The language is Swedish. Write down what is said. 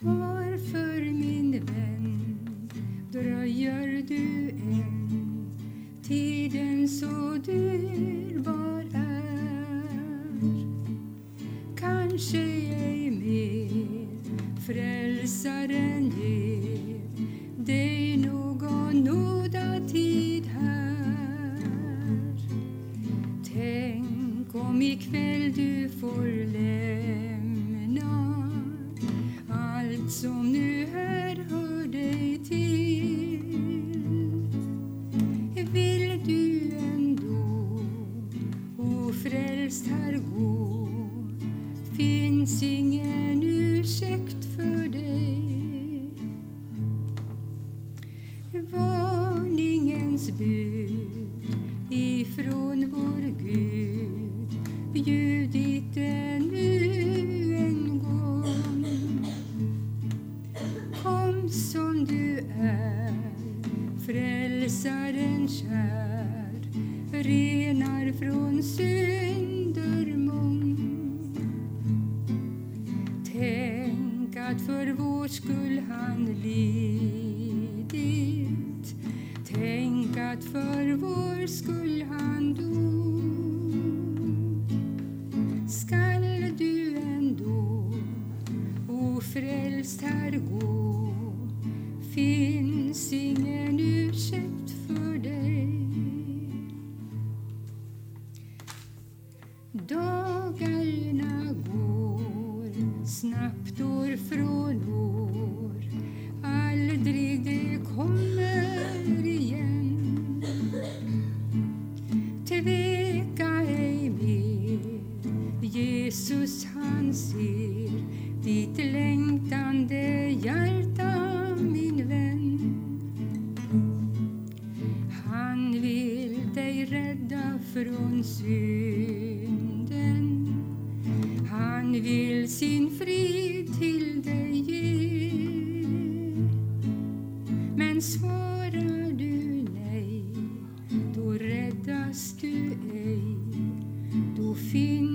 Varför min vän dröjer du än? Tiden så dyrbar är. Kanske ej mer Frälsaren ger dig någon nåda tid här. Tänk om ikväll du får lära som nu här hör dig till. Vill du ändå ofrälst här gå finns ingen ursäkt för dig. Varningens bud ifrån vår Gud bjudit ännu som du är, frälsaren kär, renar från synder mång. Tänk att för vår skull han lidit. Tänk att för vår skull han dog. Skall du ändå ofrälst här gå finns ingen ursäkt för dig. Dagarna går snabbt år från år. Aldrig det kommer igen. Tveka ej mer. Jesus han ser ditt längtande hjärta. ej rädda från synden. Han vill sin frid till dig ge. Men svarar du nej, då räddas du ej. Då finns